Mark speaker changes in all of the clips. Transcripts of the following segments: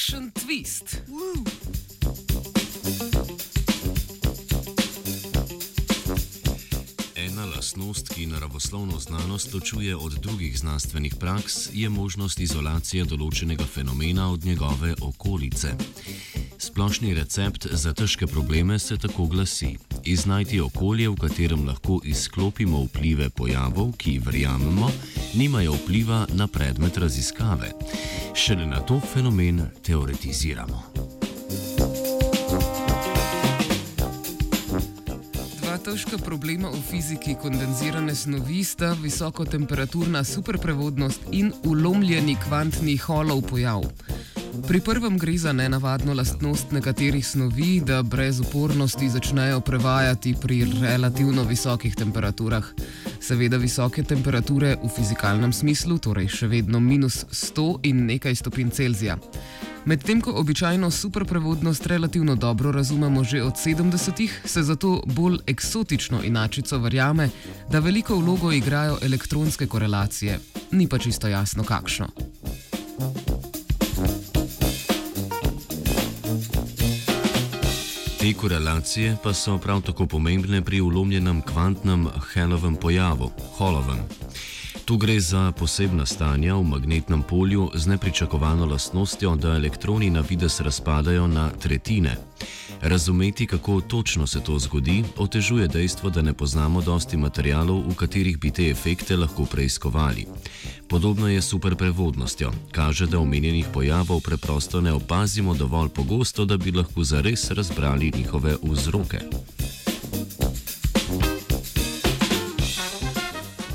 Speaker 1: kakšen twist. Uh.
Speaker 2: Ena lastnost, ki naravoslovno znanost ločuje od drugih znanstvenih praks, je možnost izolacije določenega fenomena od njegove okolice. Splošni recept za težke probleme se tako glasi: iznajti okolje, v katerem lahko izklopimo vplive pojavov, ki verjamemo, nimajo vpliva na predmet raziskave. Šele na to fenomen teoretiziramo.
Speaker 1: Dva težka problema v fiziki kondenzirane snovi sta visokotemperaturna superprevodnost in ulomljeni kvantni holov pojav. Pri prvem gre za nenavadno lastnost nekaterih snovi, da brez upornosti začnejo prevajati pri relativno visokih temperaturah. Seveda visoke temperature v fizikalnem smislu, torej še vedno minus 100 in nekaj stopinj Celzija. Medtem ko običajno superprevodnost relativno dobro razumemo že od 70-ih, se zato bolj eksotično inačico verjame, da veliko vlogo igrajo elektronske korelacije. Ni pa čisto jasno, kakšno.
Speaker 2: Te korelacije pa so prav tako pomembne pri ulomljenem kvantnem Hellovem pojavu, Holovem. Tu gre za posebna stanja v magnetnem polju z nepričakovano lastnostjo, da elektroni na vides razpadajo na tretjine. Razumeti, kako točno se to zgodi, otežuje dejstvo, da ne poznamo dosti materijalov, v katerih bi te efekte lahko preiskovali. Podobno je s superprevodnostjo. Kaže, da omenjenih pojavov preprosto ne opazimo dovolj pogosto, da bi lahko zares razbrali njihove vzroke.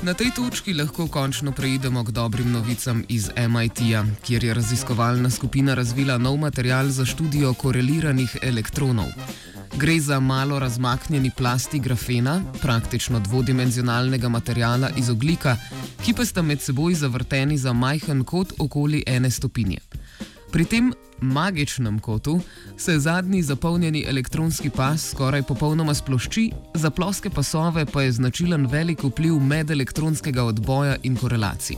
Speaker 1: Na tej točki lahko končno preidemo k dobrim novicam iz MIT-ja, kjer je raziskovalna skupina razvila nov material za študijo koreliranih elektronov. Gre za malo razmaknjeni plasti grafena, praktično dvodimenzionalnega materijala iz oglika, ki pa sta med seboj zavrteni za majhen kot okoli ene stopinje. Pri tem magičnem kotu se zadnji zapolnjeni elektronski pas skoraj popolnoma splošči, za ploske pasove pa je značilen velik vpliv medelektronskega odboja in korelacij.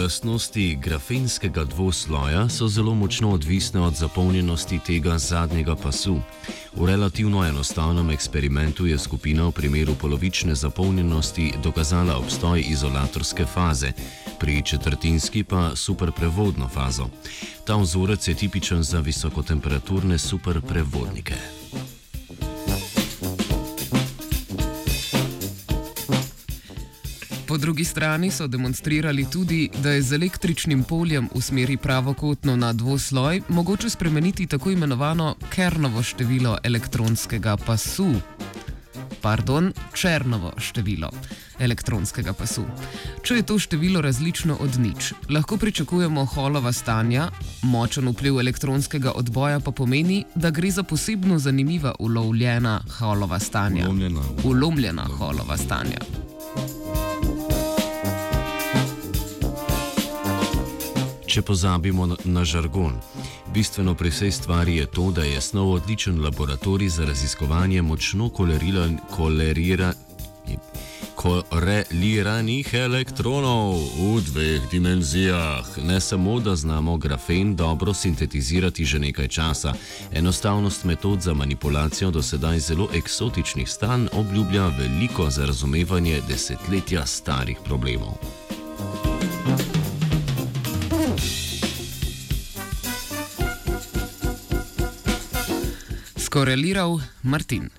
Speaker 2: Lastnosti grafenskega dvosloja so zelo močno odvisne od zapolnjenosti tega zadnjega pasu. V relativno enostavnem eksperimentu je skupina v primeru polovične zapolnjenosti dokazala obstoj izolatorske faze, pri četrtinski pa superprevodno fazo. Ta vzorec je tipičen za visokotemperaturne superprevodnike.
Speaker 1: Po drugi strani so demonstrirali tudi, da je z električnim poljem v smeri pravokotno na dvosloj mogoče spremeniti tako imenovano Kernovo število elektronskega pasu. Pardon, Černovo število elektronskega pasu. Če je to število različno od nič, lahko pričakujemo holova stanja, močen vpliv elektronskega odboja pa pomeni, da gre za posebno zanimiva ulovljena holova stanja.
Speaker 2: Ulomljena.
Speaker 1: Ulomljena holova stanja.
Speaker 2: Če pozabimo na, na žargon, bistveno pri vsej stvari je to, da je snov odličen laboratorij za raziskovanje močno koleriran, kolerira, koreliranih elektronov v dveh dimenzijah. Ne samo, da znamo grafen dobro sintetizirati že nekaj časa, enostavnost metod za manipulacijo do sedaj zelo eksotičnih stanj obljublja veliko za razumevanje desetletja starih problemov.
Speaker 1: Corelirau Martín.